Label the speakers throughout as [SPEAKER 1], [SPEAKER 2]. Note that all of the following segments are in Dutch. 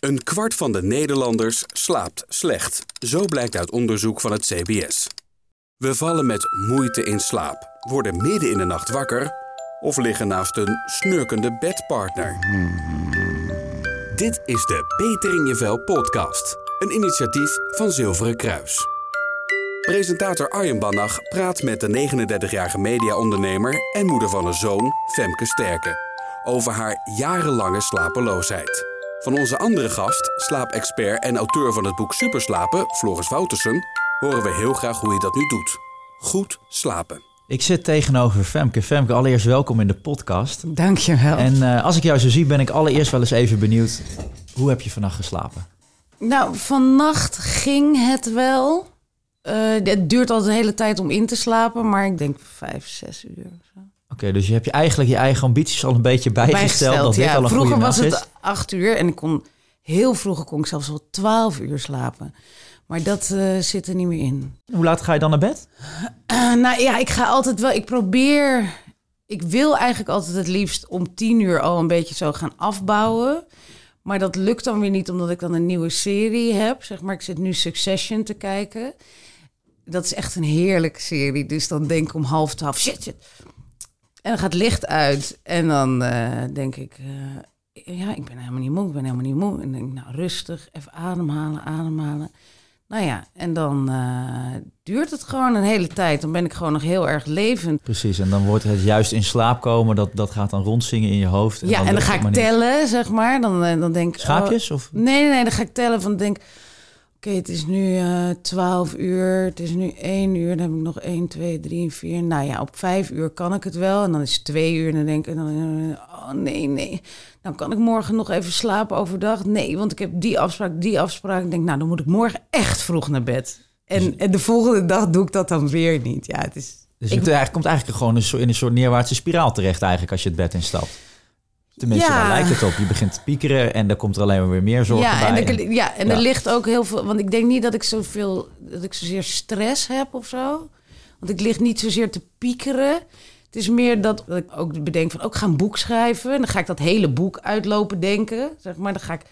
[SPEAKER 1] Een kwart van de Nederlanders slaapt slecht. Zo blijkt uit onderzoek van het CBS. We vallen met moeite in slaap, worden midden in de nacht wakker of liggen naast een snurkende bedpartner. Dit is de Beter in je podcast, een initiatief van Zilveren Kruis. Presentator Arjen Bannach praat met de 39-jarige mediaondernemer en moeder van een zoon, Femke Sterke, over haar jarenlange slapeloosheid. Van onze andere gast, slaapexpert en auteur van het boek Superslapen, Floris Woutersen, horen we heel graag hoe je dat nu doet. Goed slapen.
[SPEAKER 2] Ik zit tegenover Femke. Femke, allereerst welkom in de podcast.
[SPEAKER 3] Dankjewel.
[SPEAKER 2] En uh, als ik jou zo zie, ben ik allereerst wel eens even benieuwd. Hoe heb je vannacht geslapen?
[SPEAKER 3] Nou, vannacht ging het wel. Uh, het duurt altijd de hele tijd om in te slapen, maar ik denk vijf, zes uur.
[SPEAKER 2] Oké, okay, dus je hebt je eigenlijk je eigen ambities al een beetje bijgesteld. bijgesteld dat
[SPEAKER 3] ja.
[SPEAKER 2] al een
[SPEAKER 3] Vroeger
[SPEAKER 2] was
[SPEAKER 3] het acht uur en ik kon heel vroeg kon ik zelfs wel twaalf uur slapen. Maar dat uh, zit er niet meer in.
[SPEAKER 2] Hoe laat ga je dan naar bed?
[SPEAKER 3] Uh, nou ja, ik ga altijd wel. Ik probeer. Ik wil eigenlijk altijd het liefst om tien uur al een beetje zo gaan afbouwen. Maar dat lukt dan weer niet, omdat ik dan een nieuwe serie heb. Zeg maar, ik zit nu Succession te kijken. Dat is echt een heerlijke serie. Dus dan denk ik om half twaalf, shit, shit. En dan gaat licht uit. En dan uh, denk ik, ja, ik ben helemaal niet moe, ik ben helemaal niet moe. En dan denk ik, nou rustig, even ademhalen, ademhalen. Nou ja, en dan uh, duurt het gewoon een hele tijd. Dan ben ik gewoon nog heel erg levend.
[SPEAKER 2] Precies, en dan wordt het juist in slaap komen. Dat, dat gaat dan rondzingen in je hoofd.
[SPEAKER 3] En ja, dan en dan ga ik tellen, zeg maar. Dan, eh, dan denk ik...
[SPEAKER 2] Schaapjes? Of?
[SPEAKER 3] Nee, nee, nee, dan ga ik tellen van denk... Oké, okay, het is nu uh, 12 uur, het is nu 1 uur, dan heb ik nog 1, 2, 3, 4. Nou ja, op 5 uur kan ik het wel. En dan is het 2 uur en dan denk ik, dan, oh nee, nee. Dan kan ik morgen nog even slapen overdag. Nee, want ik heb die afspraak, die afspraak. Ik denk, nou, dan moet ik morgen echt vroeg naar bed. En, dus, en de volgende dag doe ik dat dan weer niet. Ja, het is...
[SPEAKER 2] Dus het eigenlijk, komt eigenlijk gewoon in een soort neerwaartse spiraal terecht eigenlijk als je het bed instapt. Tenminste, ja. daar lijkt het op. Je begint te piekeren en dan komt er alleen maar weer meer zorgen
[SPEAKER 3] ja,
[SPEAKER 2] bij.
[SPEAKER 3] En ja, en ja. er ligt ook heel veel... Want ik denk niet dat ik zoveel... Dat ik zozeer stress heb of zo. Want ik lig niet zozeer te piekeren. Het is meer dat ik ook bedenk van... Ook ga een boek schrijven. En dan ga ik dat hele boek uitlopen denken. Zeg maar, dan ga ik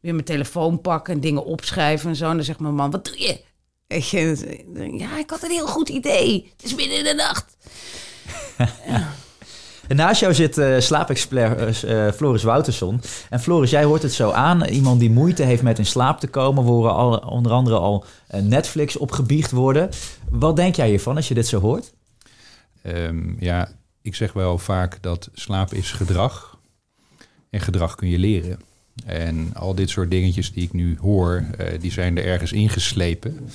[SPEAKER 3] weer mijn telefoon pakken en dingen opschrijven en zo. En dan zegt mijn man, wat doe je? Ja, ik had een heel goed idee. Het is midden in de nacht.
[SPEAKER 2] ja. En naast jou zit uh, slaapexpert uh, Floris Wouterson. En Floris, jij hoort het zo aan. Iemand die moeite heeft met in slaap te komen. We horen onder andere al Netflix opgebiecht worden. Wat denk jij hiervan als je dit zo hoort?
[SPEAKER 4] Um, ja, ik zeg wel vaak dat slaap is gedrag. En gedrag kun je leren. En al dit soort dingetjes die ik nu hoor, die zijn er ergens ingeslepen.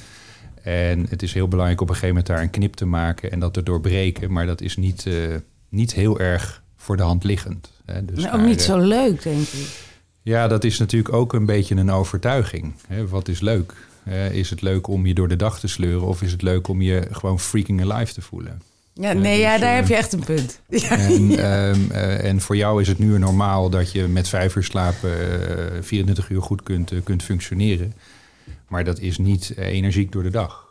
[SPEAKER 4] En het is heel belangrijk op een gegeven moment daar een knip te maken en dat te doorbreken. Maar dat is niet niet heel erg voor de hand liggend.
[SPEAKER 3] Hè. Dus maar ook niet zo leuk, denk ik.
[SPEAKER 4] Ja, dat is natuurlijk ook een beetje een overtuiging. Hè. Wat is leuk? is het leuk om je door de dag te sleuren of is het leuk om je gewoon freaking alive te voelen?
[SPEAKER 3] Ja, nee, dus, ja, daar heb je echt een punt.
[SPEAKER 4] En, um, uh, en voor jou is het nu normaal dat je met vijf uur slapen uh, 24 uur goed kunt, kunt functioneren. Maar dat is niet energiek door de dag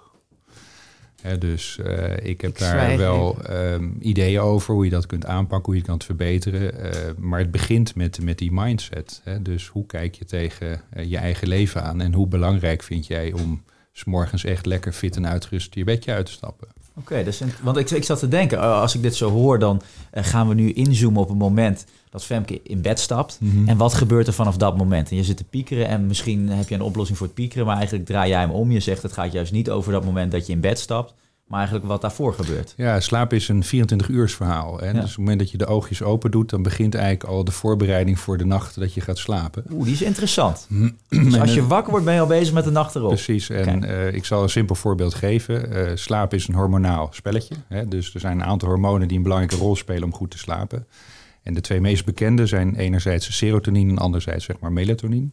[SPEAKER 4] dus uh, ik heb daar wel um, ideeën over hoe je dat kunt aanpakken, hoe je het kan verbeteren. Uh, maar het begint met, met die mindset. Hè? Dus hoe kijk je tegen uh, je eigen leven aan en hoe belangrijk vind jij om s morgens echt lekker fit en uitgerust je bedje uit te stappen?
[SPEAKER 2] Oké, okay, dus, want ik, ik zat te denken, als ik dit zo hoor, dan gaan we nu inzoomen op een moment dat Femke in bed stapt. Mm -hmm. En wat gebeurt er vanaf dat moment? En je zit te piekeren en misschien heb je een oplossing voor het piekeren, maar eigenlijk draai jij hem om. Je zegt het gaat juist niet over dat moment dat je in bed stapt, maar eigenlijk wat daarvoor gebeurt.
[SPEAKER 4] Ja, slaap is een 24-uurs verhaal. Hè? Ja. Dus op het moment dat je de oogjes open doet, dan begint eigenlijk al de voorbereiding voor de nacht dat je gaat slapen.
[SPEAKER 2] Oeh, die is interessant. dus als je wakker wordt, ben je al bezig met de nacht erop.
[SPEAKER 4] Precies, en uh, ik zal een simpel voorbeeld geven. Uh, slaap is een hormonaal spelletje. Hè? Dus er zijn een aantal hormonen die een belangrijke rol spelen om goed te slapen. En de twee meest bekende zijn enerzijds serotonine en anderzijds zeg maar melatonine.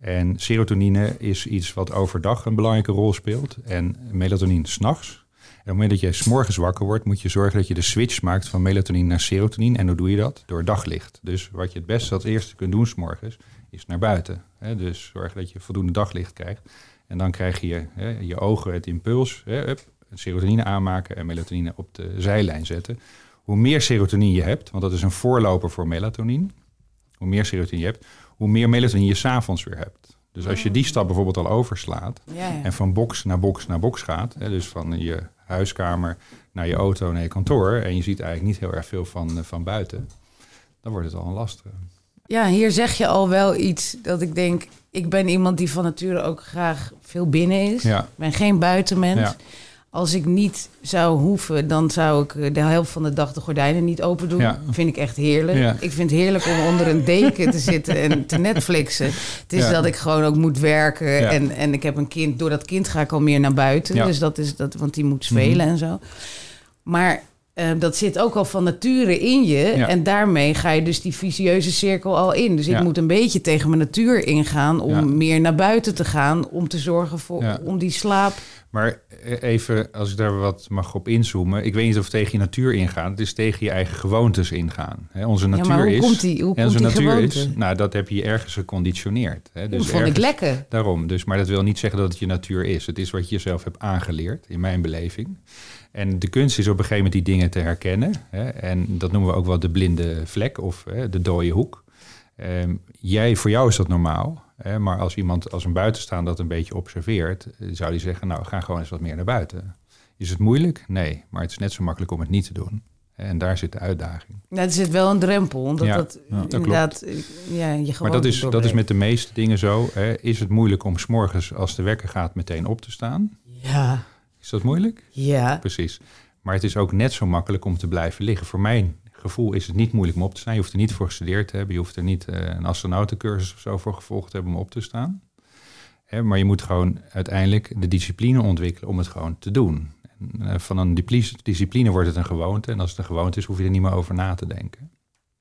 [SPEAKER 4] En serotonine is iets wat overdag een belangrijke rol speelt en melatonine s'nachts. Op het moment dat je s'morgens wakker wordt, moet je zorgen dat je de switch maakt van melatonine naar serotonine. En hoe doe je dat? Door daglicht. Dus wat je het beste als eerste kunt doen s'morgens, is naar buiten. Dus zorg dat je voldoende daglicht krijgt. En dan krijg je je ogen het impuls, serotonine aanmaken en melatonine op de zijlijn zetten. Hoe meer serotonine je hebt, want dat is een voorloper voor melatonine, hoe meer serotonine je hebt, hoe meer melatonine je s'avonds weer hebt. Dus als je die stap bijvoorbeeld al overslaat
[SPEAKER 3] Ja, ja.
[SPEAKER 4] en van box naar box naar box gaat, hè, dus van je huiskamer naar je auto naar je kantoor, en je ziet eigenlijk niet heel erg veel van, eh, van buiten, dan wordt het al een lastige.
[SPEAKER 3] Ja, hier zeg je al wel iets dat ik denk... Ik ben iemand die van nature ook graag veel binnen is.
[SPEAKER 4] Ja.
[SPEAKER 3] Ik ben geen buitenmens. Als ik niet zou hoeven, dan zou ik eh, de helft van de dag de gordijnen niet open doen.
[SPEAKER 4] Ja.
[SPEAKER 3] Vind ik echt heerlijk.
[SPEAKER 4] Ja.
[SPEAKER 3] Ik vind het heerlijk om onder een deken te zitten en te Netflixen. Het is
[SPEAKER 4] Ja.
[SPEAKER 3] dat ik gewoon ook moet werken. En, en ik heb een kind. Door dat kind ga ik al meer naar buiten. Dus dat is dat, want die moet spelen en zo. Maar eh, dat zit ook al van nature in je.
[SPEAKER 4] Ja.
[SPEAKER 3] En daarmee ga je dus die vicieuze cirkel al in. Dus ik moet een beetje tegen mijn natuur ingaan om
[SPEAKER 4] Ja.
[SPEAKER 3] meer naar buiten te gaan. Om te zorgen voor om die slaap.
[SPEAKER 4] Maar even, als ik daar wat mag op inzoomen. Ik weet niet of het tegen je natuur ingaan. Het is tegen je eigen gewoontes ingaan. Hè, onze
[SPEAKER 3] Ja,
[SPEAKER 4] natuur
[SPEAKER 3] maar hoe
[SPEAKER 4] is...
[SPEAKER 3] komt die, hoe komt
[SPEAKER 4] onze
[SPEAKER 3] die
[SPEAKER 4] natuur
[SPEAKER 3] gewoonte?
[SPEAKER 4] is... Nou, dat heb je ergens geconditioneerd. Hè,
[SPEAKER 3] dat
[SPEAKER 4] dus
[SPEAKER 3] vond ik lekker.
[SPEAKER 4] Daarom. Dus, maar dat wil niet zeggen dat het je natuur is. Het is wat je jezelf hebt aangeleerd, in mijn beleving. En de kunst is op een gegeven moment die dingen te herkennen. Hè, en dat noemen we ook wel de blinde vlek of hè, de dode hoek. Ehm, jij, voor jou is dat normaal. Hè, maar als iemand als een buitenstaander dat een beetje observeert, eh, zou die zeggen, nou ga gewoon eens wat meer naar buiten. Is het moeilijk? Nee, maar het is net zo makkelijk om het niet te doen. En daar zit de uitdaging.
[SPEAKER 3] Nou, er zit wel een drempel, omdat
[SPEAKER 4] Ja,
[SPEAKER 3] dat
[SPEAKER 4] ja, dat
[SPEAKER 3] inderdaad eh, ja, je
[SPEAKER 4] Maar dat is, dat is met de meeste dingen zo. Hè. Is het moeilijk om s'morgens als de wekker gaat meteen op te staan?
[SPEAKER 3] Ja,
[SPEAKER 4] Is dat moeilijk?
[SPEAKER 3] ja.
[SPEAKER 4] Precies. Maar het is ook net zo makkelijk om te blijven liggen. Voor mijn gevoel is het niet moeilijk om op te staan. Je hoeft er niet voor gestudeerd te hebben. Je hoeft er niet eh, een astronautencursus of zo voor gevolgd te hebben om op te staan. Hè, maar je moet gewoon uiteindelijk de discipline ontwikkelen om het gewoon te doen. En, eh, van een discipline wordt het een gewoonte. En als het een gewoonte is, hoef je er niet meer over na te denken.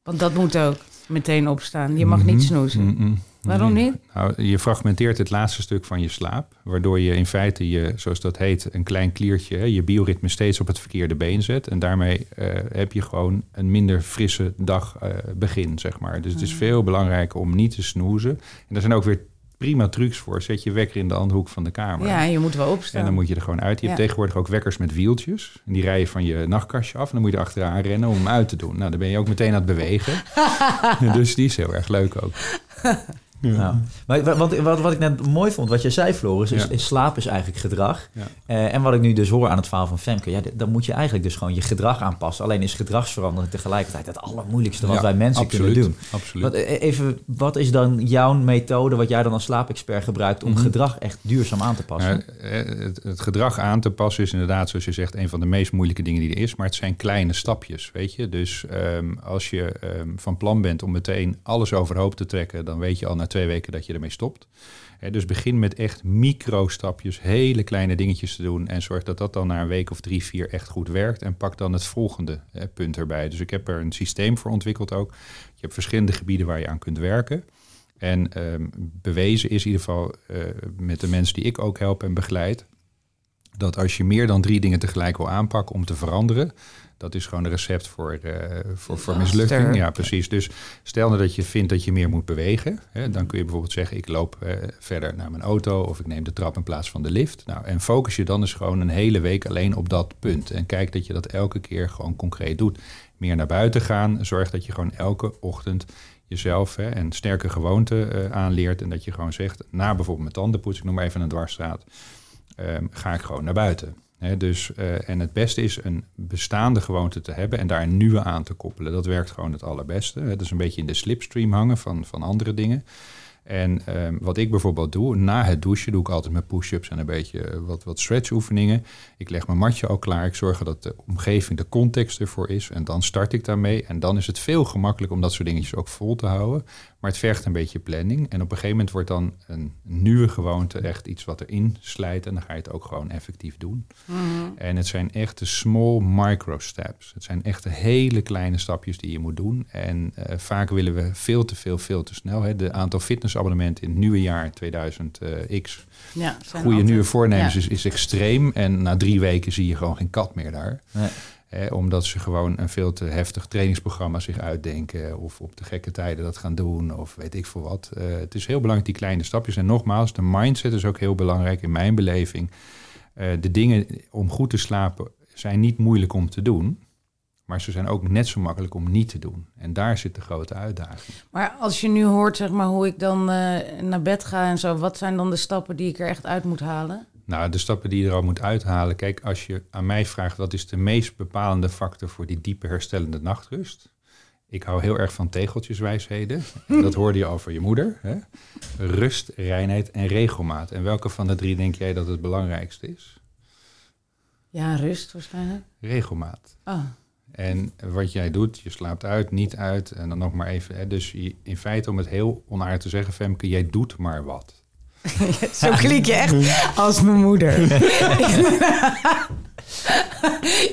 [SPEAKER 3] Want dat moet ook meteen opstaan. Je mag niet
[SPEAKER 4] Mhm.
[SPEAKER 3] snoezen.
[SPEAKER 4] Mm-mm.
[SPEAKER 3] Waarom niet?
[SPEAKER 4] Nou, je fragmenteert het laatste stuk van je slaap, waardoor je in feite je, zoals dat heet, een klein kliertje, je bioritme steeds op het verkeerde been zet. En daarmee eh, heb je gewoon een minder frisse dag eh, begin, zeg maar. Dus het is veel belangrijker om niet te snoezen. En er zijn ook weer prima trucs voor. Zet je wekker in de andere hoek van de kamer.
[SPEAKER 3] Ja, je moet wel opstaan.
[SPEAKER 4] En dan moet je er gewoon uit. Je hebt
[SPEAKER 3] Ja.
[SPEAKER 4] tegenwoordig ook wekkers met wieltjes. En die rijden van je nachtkastje af. En dan moet je er achteraan rennen om hem uit te doen. Nou, dan ben je ook meteen aan het bewegen. dus die is heel erg leuk ook.
[SPEAKER 2] Ja. Maar wa- wat, wat, wat ik net mooi vond, wat je zei, Floris, is,
[SPEAKER 4] Ja.
[SPEAKER 2] is slaap is eigenlijk gedrag.
[SPEAKER 4] Ja.
[SPEAKER 2] Eh, en wat ik nu dus hoor aan het verhaal van Femke, ja, dan moet je eigenlijk dus gewoon je gedrag aanpassen. Alleen is gedragsverandering tegelijkertijd het allermoeilijkste wat wij mensen
[SPEAKER 4] absoluut,
[SPEAKER 2] kunnen doen.
[SPEAKER 4] Absoluut.
[SPEAKER 2] Wat, eh, even, wat is dan jouw methode, wat jij dan als slaapexpert gebruikt, om
[SPEAKER 4] Mhm.
[SPEAKER 2] gedrag echt duurzaam aan te passen?
[SPEAKER 4] Ja, eh, het, het gedrag aan te passen is inderdaad, zoals je zegt, een van de meest moeilijke dingen die er is. Maar het zijn kleine stapjes, weet je. Dus ehm, als je ehm, van plan bent om meteen alles overhoop te trekken, dan weet je al na twee weken dat je ermee stopt. Dus begin met echt micro-stapjes, hele kleine dingetjes te doen. En zorg dat dat dan na een week of drie, vier echt goed werkt. En pak dan het volgende punt erbij. Dus ik heb er een systeem voor ontwikkeld ook. Je hebt verschillende gebieden waar je aan kunt werken. En ehm, bewezen is in ieder geval eh, met de mensen die ik ook help en begeleid, dat als je meer dan drie dingen tegelijk wil aanpakken om te veranderen, dat is gewoon een recept voor, eh, voor, voor mislukking. Ja, precies. Dus stel nou dat je vindt dat je meer moet bewegen, hè, dan kun je bijvoorbeeld zeggen, ik loop eh, verder naar mijn auto of ik neem de trap in plaats van de lift. Nou, en focus je dan eens gewoon een hele week alleen op dat punt. En kijk dat je dat elke keer gewoon concreet doet. Meer naar buiten gaan. Zorg dat je gewoon elke ochtend jezelf hè, een sterke gewoonte eh, aanleert. En dat je gewoon zegt, na bijvoorbeeld mijn tandenpoets, ik noem maar even een dwarsstraat, ehm, ga ik gewoon naar buiten. Dus, eh, en het beste is een bestaande gewoonte te hebben en daar een nieuwe aan te koppelen. Dat werkt gewoon het allerbeste. Het is een beetje in de slipstream hangen van, van andere dingen. En ehm, wat ik bijvoorbeeld doe, na het douchen doe ik altijd mijn push-ups en een beetje eh, wat, wat stretch-oefeningen. Ik leg mijn matje al klaar. Ik zorg dat de omgeving, de context ervoor is. En dan start ik daarmee. En dan is het veel gemakkelijker om dat soort dingetjes ook vol te houden. Maar het vergt een beetje planning. En op een gegeven moment wordt dan een nieuwe gewoonte echt iets wat erin slijt. En dan ga je het ook gewoon effectief doen. En het zijn echte small micro steps. Het zijn echte hele kleine stapjes die je moet doen. En eh, vaak willen we veel te veel, veel te snel. Hè. De aantal fitnessabonnementen in het nieuwe jaar 2000X.
[SPEAKER 3] Ja, zijn
[SPEAKER 4] Goede
[SPEAKER 3] altijd-
[SPEAKER 4] nieuwe voornemens
[SPEAKER 3] ja.
[SPEAKER 4] is, is extreem. En na drie weken zie je gewoon geen kat meer daar.
[SPEAKER 2] Nee.
[SPEAKER 4] Hè, omdat ze gewoon een veel te heftig trainingsprogramma zich uitdenken. Of op de gekke tijden dat gaan doen. Of weet ik veel wat. Eh, het is heel belangrijk, die kleine stapjes. En nogmaals, de mindset is ook heel belangrijk in mijn beleving. Eh, de dingen om goed te slapen zijn niet moeilijk om te doen. Maar ze zijn ook net zo makkelijk om niet te doen. En daar zit de grote uitdaging.
[SPEAKER 3] Maar als je nu hoort zeg maar, hoe ik dan eh, naar bed ga en zo, wat zijn dan de stappen die ik er echt uit moet halen?
[SPEAKER 4] Nou, de stappen die je er al moet uithalen. Kijk, als je aan mij vraagt wat is de meest bepalende factor voor die diepe herstellende nachtrust. Ik hou heel erg van tegeltjeswijsheden. Dat hoorde je al van je moeder. Hè? Rust, reinheid en regelmaat. En welke van de drie denk jij dat het belangrijkste is?
[SPEAKER 3] Ja, rust waarschijnlijk.
[SPEAKER 4] Regelmaat.
[SPEAKER 3] Oh.
[SPEAKER 4] En wat jij doet, je slaapt uit, niet uit. En dan nog maar even. Hè? Dus in feite, om het heel onaardig te zeggen, Femke, jij doet maar wat.
[SPEAKER 3] Zo klink je echt als mijn moeder.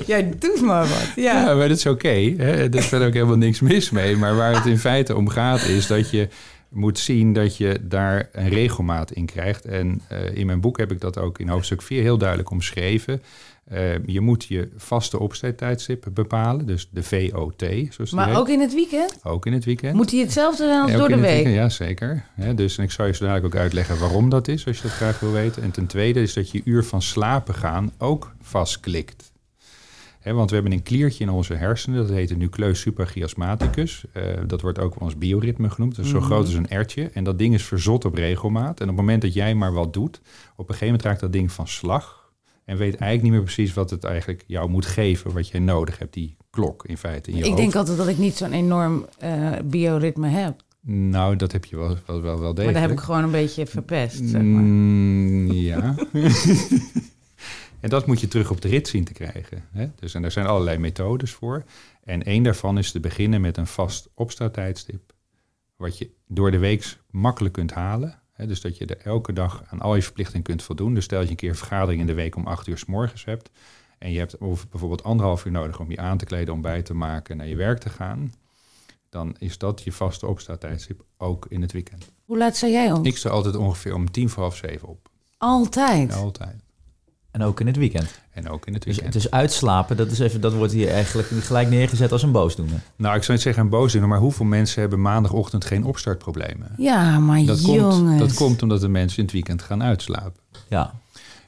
[SPEAKER 3] Jij doet maar wat. Ja.
[SPEAKER 4] Ja, maar dat is oké. hè. er is verder ook helemaal niks mis mee. Maar waar het in feite om gaat, is dat je moet zien dat je daar een regelmaat in krijgt. En eh, in mijn boek heb ik dat ook in hoofdstuk 4 heel duidelijk omschreven. Eh, je moet je vaste opstarttijdstip bepalen, dus de VOT. Zoals die
[SPEAKER 3] Maar ook in het weekend?
[SPEAKER 4] ook in het weekend.
[SPEAKER 3] Moet hij hetzelfde zijn als
[SPEAKER 4] Ja,
[SPEAKER 3] door de week?
[SPEAKER 4] weekend, ja, zeker. Dus en ik zal je zo dadelijk ook uitleggen waarom dat is, als je dat graag wil weten. En ten tweede is dat je uur van slapen gaan ook vastklikt. Want we hebben een kliertje in onze hersenen, dat heet de nucleus suprachiasmaticus. Eh, dat wordt ook wel ons bioritme genoemd. Dat is zo
[SPEAKER 3] Mhm.
[SPEAKER 4] groot als een ertje. En dat ding is verzot op regelmaat. En op het moment dat jij maar wat doet, op een gegeven moment raakt dat ding van slag. En weet eigenlijk niet meer precies wat het eigenlijk jou moet geven, wat jij nodig hebt, die klok in feite in je
[SPEAKER 3] Ik
[SPEAKER 4] hoofd.
[SPEAKER 3] denk altijd dat ik niet zo'n enorm eh, bioritme heb.
[SPEAKER 4] Nou, dat heb je wel, wel, wel, wel degelijk.
[SPEAKER 3] Maar daar heb ik gewoon een beetje verpest, zeg maar.
[SPEAKER 4] Mm, ja. en dat moet je terug op de rit zien te krijgen. Hè? Dus, en daar zijn allerlei methodes voor. En één daarvan is te beginnen met een vast opstarttijdstip. Wat je door de week makkelijk kunt halen. Hè? Dus dat je er elke dag aan al je verplichtingen kunt voldoen. Dus stel dat je een keer een vergadering in de week om acht uur s morgens hebt. En je hebt bijvoorbeeld anderhalf uur nodig om je aan te kleden, om bij te maken, naar je werk te gaan. Dan is dat je vaste opstarttijdstip ook in het weekend.
[SPEAKER 3] Hoe laat sta jij op?
[SPEAKER 4] Ik sta altijd ongeveer om tien voor half zeven op.
[SPEAKER 3] Altijd.
[SPEAKER 4] Altijd.
[SPEAKER 2] En ook in het weekend.
[SPEAKER 4] En ook in het
[SPEAKER 2] Dus,
[SPEAKER 4] weekend.
[SPEAKER 2] dus uitslapen, dat, is even, dat wordt hier eigenlijk gelijk neergezet als een boosdoener.
[SPEAKER 4] Nou, ik zou niet zeggen een boos doen, maar hoeveel mensen hebben maandagochtend geen opstartproblemen?
[SPEAKER 3] Ja, maar
[SPEAKER 4] Dat
[SPEAKER 3] jongens.
[SPEAKER 4] komt, dat komt omdat de mensen in het weekend gaan uitslapen.
[SPEAKER 2] Ja.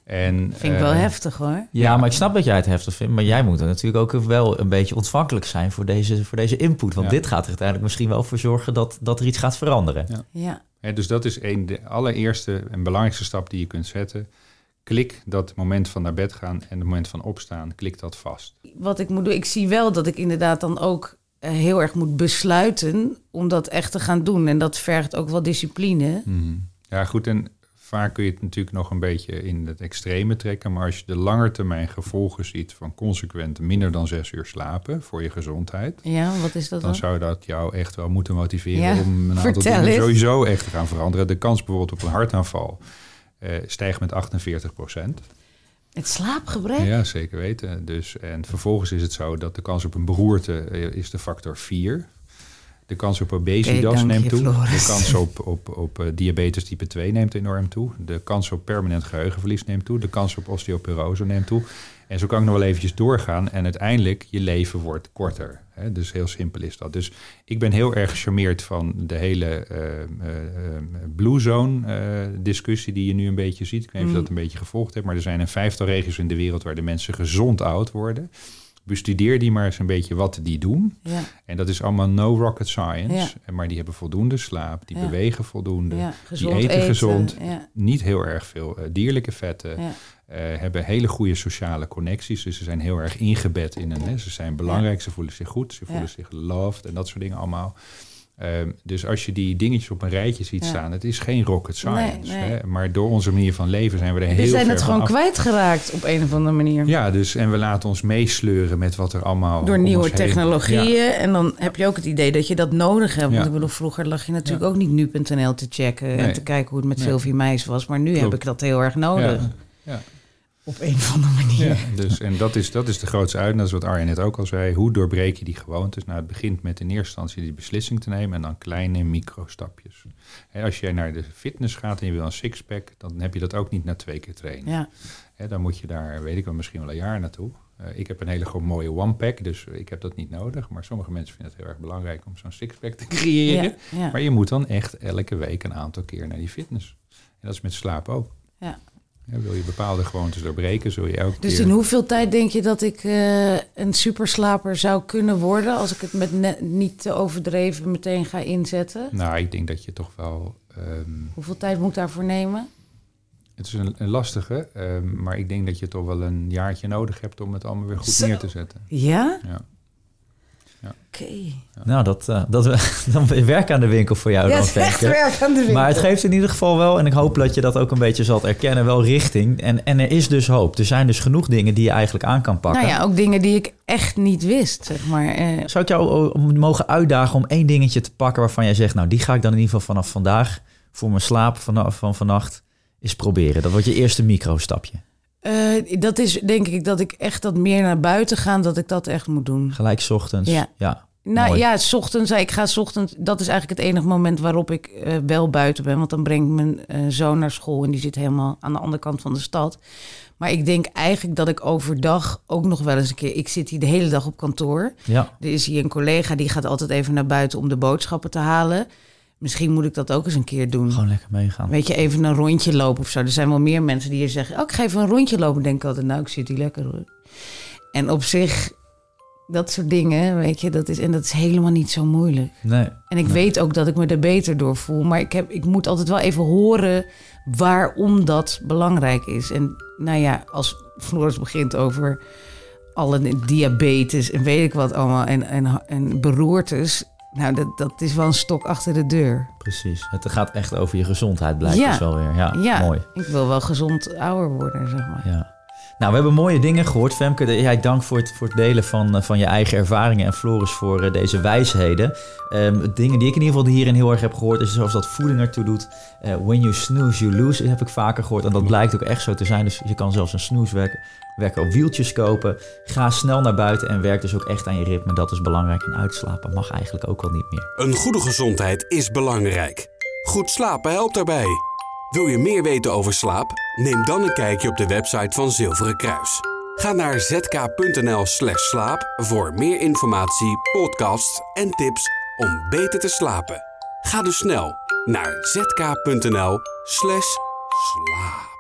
[SPEAKER 4] En,
[SPEAKER 3] Vind ik wel
[SPEAKER 4] eh,
[SPEAKER 3] heftig hoor.
[SPEAKER 2] Ja, maar ik snap dat jij het heftig vindt. Maar jij moet er natuurlijk ook wel een beetje ontvankelijk zijn voor deze, voor deze input. Want
[SPEAKER 4] Ja.
[SPEAKER 2] dit gaat er uiteindelijk misschien wel voor zorgen dat, dat er iets gaat veranderen.
[SPEAKER 4] Ja.
[SPEAKER 3] Ja.
[SPEAKER 4] hè, dus dat is een, de allereerste en belangrijkste stap die je kunt zetten. Klik dat moment van naar bed gaan en het moment van opstaan, klik dat vast.
[SPEAKER 3] Wat ik moet doen, ik zie wel dat ik inderdaad dan ook eh, heel erg moet besluiten om dat echt te gaan doen. En dat vergt ook wel discipline.
[SPEAKER 4] Mhm. Ja, goed. En vaak kun je het natuurlijk nog een beetje in het extreme trekken. Maar als je de langetermijn gevolgen ziet van consequent minder dan zes uur slapen voor je gezondheid.
[SPEAKER 3] Ja, wat is dat dan?
[SPEAKER 4] Dan zou dat jou echt wel moeten motiveren
[SPEAKER 3] Ja,
[SPEAKER 4] om een aantal dingen
[SPEAKER 3] eens.
[SPEAKER 4] sowieso echt te gaan veranderen. De kans bijvoorbeeld op een hartaanval stijgt met 48 procent.
[SPEAKER 3] Het slaapgebrek?
[SPEAKER 4] Ja, zeker weten. Dus, en vervolgens is het zo dat de kans op een beroerte eh, is de factor 4. De kans op obesitas neemt
[SPEAKER 3] je,
[SPEAKER 4] toe.
[SPEAKER 3] Floris.
[SPEAKER 4] De kans op, op, op eh, diabetes type 2 neemt enorm toe. De kans op permanent geheugenverlies neemt toe. De kans op osteoporose neemt toe. En zo kan ik nog wel eventjes doorgaan. En uiteindelijk, je leven wordt korter. Hè? Dus heel simpel is dat. Dus ik ben heel erg gecharmeerd van de hele eh, eh, eh, Blue Zone discussie die je nu een beetje ziet. Ik weet niet of je
[SPEAKER 3] Mm.
[SPEAKER 4] dat een beetje gevolgd hebt. Maar er zijn een vijftal regio's in de wereld waar de mensen gezond oud worden. Bestudeer die maar eens een beetje wat die doen.
[SPEAKER 3] Ja,
[SPEAKER 4] En dat is allemaal no rocket science.
[SPEAKER 3] Ja.
[SPEAKER 4] Maar die hebben voldoende slaap, die
[SPEAKER 3] Ja.
[SPEAKER 4] bewegen voldoende.
[SPEAKER 3] ja. Gezond
[SPEAKER 4] eten gezond.
[SPEAKER 3] Ja,
[SPEAKER 4] Niet heel erg veel dierlijke vetten. Eh, hebben hele goede sociale connecties. Dus ze zijn heel erg ingebed in een. Hè. Ze zijn belangrijk, ze voelen zich goed, ze voelen
[SPEAKER 3] Ja.
[SPEAKER 4] zich loved en dat soort dingen allemaal. Ehm, dus als je die dingetjes op een rijtje ziet
[SPEAKER 3] Ja.
[SPEAKER 4] staan, het is geen rocket science.
[SPEAKER 3] Nee, nee.
[SPEAKER 4] Hè? Maar door onze manier van leven zijn we er heel
[SPEAKER 3] We zijn het gewoon
[SPEAKER 4] af.
[SPEAKER 3] kwijtgeraakt op een of andere manier.
[SPEAKER 4] Ja, dus en we laten ons meesleuren met wat er allemaal
[SPEAKER 3] Door
[SPEAKER 4] om
[SPEAKER 3] nieuwe
[SPEAKER 4] ons heen-
[SPEAKER 3] technologieën.
[SPEAKER 4] Ja.
[SPEAKER 3] En dan heb je ook het idee dat je dat nodig hebt. Want ik bedoel, vroeger lag je natuurlijk ook niet nu.nl te checken en te kijken hoe het met. Sylvie Meis was. Maar nu heb ik dat heel erg nodig.
[SPEAKER 4] Ja.
[SPEAKER 3] Op een of andere manier.
[SPEAKER 4] Ja, dus, en dat is, dat is de grootste uitdaging. Dat is wat Arjen net ook al zei. Hoe doorbreek je die gewoontes? Nou, het begint met in eerste instantie die beslissing te nemen... en dan kleine microstapjes. En als jij naar de fitness gaat en je wil een sixpack... dan heb je dat ook niet na twee keer trainen.
[SPEAKER 3] Ja.
[SPEAKER 4] Hè, dan moet je daar, weet ik wel, misschien wel een jaar naartoe. Eh, ik heb een hele gewoon mooie one-pack, dus ik heb dat niet nodig. Maar sommige mensen vinden het heel erg belangrijk om zo'n sixpack te creëren.
[SPEAKER 3] Ja.
[SPEAKER 4] Maar je moet dan echt elke week een aantal keer naar die fitness. En dat is met slaap ook.
[SPEAKER 3] Ja.
[SPEAKER 4] Wil je bepaalde gewoontes doorbreken, zul je elke
[SPEAKER 3] Dus
[SPEAKER 4] keer...
[SPEAKER 3] in hoeveel tijd denk je dat ik eh, een superslaper zou kunnen worden... als ik het met net niet te overdreven meteen ga inzetten?
[SPEAKER 4] Nou, ik denk dat je toch wel... ehm,
[SPEAKER 3] Hoeveel tijd moet ik daarvoor nemen?
[SPEAKER 4] het is een, een lastige, ehm, maar ik denk dat je toch wel een jaartje nodig hebt om het allemaal weer goed
[SPEAKER 3] Zo.
[SPEAKER 4] neer te zetten.
[SPEAKER 3] Ja?
[SPEAKER 4] Ja.
[SPEAKER 3] Oké.
[SPEAKER 2] Nou, dat, eh, dat we dan werk aan de winkel voor jou
[SPEAKER 3] Ja,
[SPEAKER 2] dan,
[SPEAKER 3] het is echt werk aan de winkel.
[SPEAKER 2] Maar het geeft in ieder geval wel, en ik hoop dat je dat ook een beetje zult erkennen, wel richting. En, en er is dus hoop. Er zijn dus genoeg dingen die je eigenlijk aan kan pakken.
[SPEAKER 3] Nou ja, ook dingen die ik echt niet wist, zeg maar. Eh,
[SPEAKER 2] Zou ik jou eh, mogen uitdagen om één dingetje te pakken waarvan jij zegt, nou die ga ik dan in ieder geval vanaf vandaag voor mijn slaap vanaf van vannacht eens proberen. Dat wordt je eerste microstapje.
[SPEAKER 3] Eh, dat is denk ik dat ik echt dat meer naar buiten gaan, dat ik dat echt moet doen.
[SPEAKER 2] Gelijk ochtends.
[SPEAKER 3] Ja.
[SPEAKER 2] ja.
[SPEAKER 3] Nou
[SPEAKER 2] Mooi.
[SPEAKER 3] ja, s ochtends, ik ga 's ochtends, dat is eigenlijk het enige moment waarop ik eh, wel buiten ben. Want dan breng ik mijn eh, zoon naar school en die zit helemaal aan de andere kant van de stad. Maar ik denk eigenlijk dat ik overdag ook nog wel eens een keer, ik zit hier de hele dag op kantoor.
[SPEAKER 2] Ja.
[SPEAKER 3] Er is hier een collega die gaat altijd even naar buiten om de boodschappen te halen. Misschien moet ik dat ook eens een keer doen.
[SPEAKER 2] Gewoon lekker meegaan.
[SPEAKER 3] Weet je, even een rondje lopen of zo. Er zijn wel meer mensen die hier zeggen... oh, ik ga even een rondje lopen. denk ik altijd, nou, ik zit hier lekker hoor. En op zich, dat soort dingen, weet je... Dat is, en dat is helemaal niet zo moeilijk.
[SPEAKER 2] Nee.
[SPEAKER 3] En ik weet ook dat ik me er beter door voel. Maar ik, heb, ik moet altijd wel even horen waarom dat belangrijk is. En nou ja, als Floris begint over alle diabetes en weet ik wat allemaal... en, en, en beroertes... Nou, dat, dat is wel een stok achter de deur.
[SPEAKER 2] Precies. Het gaat echt over je gezondheid, blijkt
[SPEAKER 3] Ja.
[SPEAKER 2] dus wel weer. Ja,
[SPEAKER 3] Ja,
[SPEAKER 2] mooi.
[SPEAKER 3] ik wil wel gezond ouder worden, zeg maar.
[SPEAKER 2] Ja. Nou, we hebben mooie dingen gehoord. Femke, jij dank voor het, voor het delen van, eh, van je eigen ervaringen. En Floris voor eh, deze wijsheden. Ehm, dingen die ik in ieder geval hierin heel erg heb gehoord... is zoals dat voeding ertoe doet. Eh, when you snooze, you lose. Dat heb ik vaker gehoord. En dat blijkt ook echt zo te zijn. Dus je kan zelfs een snoeswekker wekker op wieltjes kopen. Ga snel naar buiten en werk dus ook echt aan je ritme. Dat is belangrijk. En uitslapen mag eigenlijk ook al niet meer.
[SPEAKER 1] Een goede gezondheid is belangrijk. Goed slapen helpt daarbij. Wil je meer weten over slaap? Neem dan een kijkje op de website van Zilveren Kruis. Ga naar zk.nl/slash slaap voor meer informatie, podcasts en tips om beter te slapen. Ga dus snel naar zk.nl/slash slaap.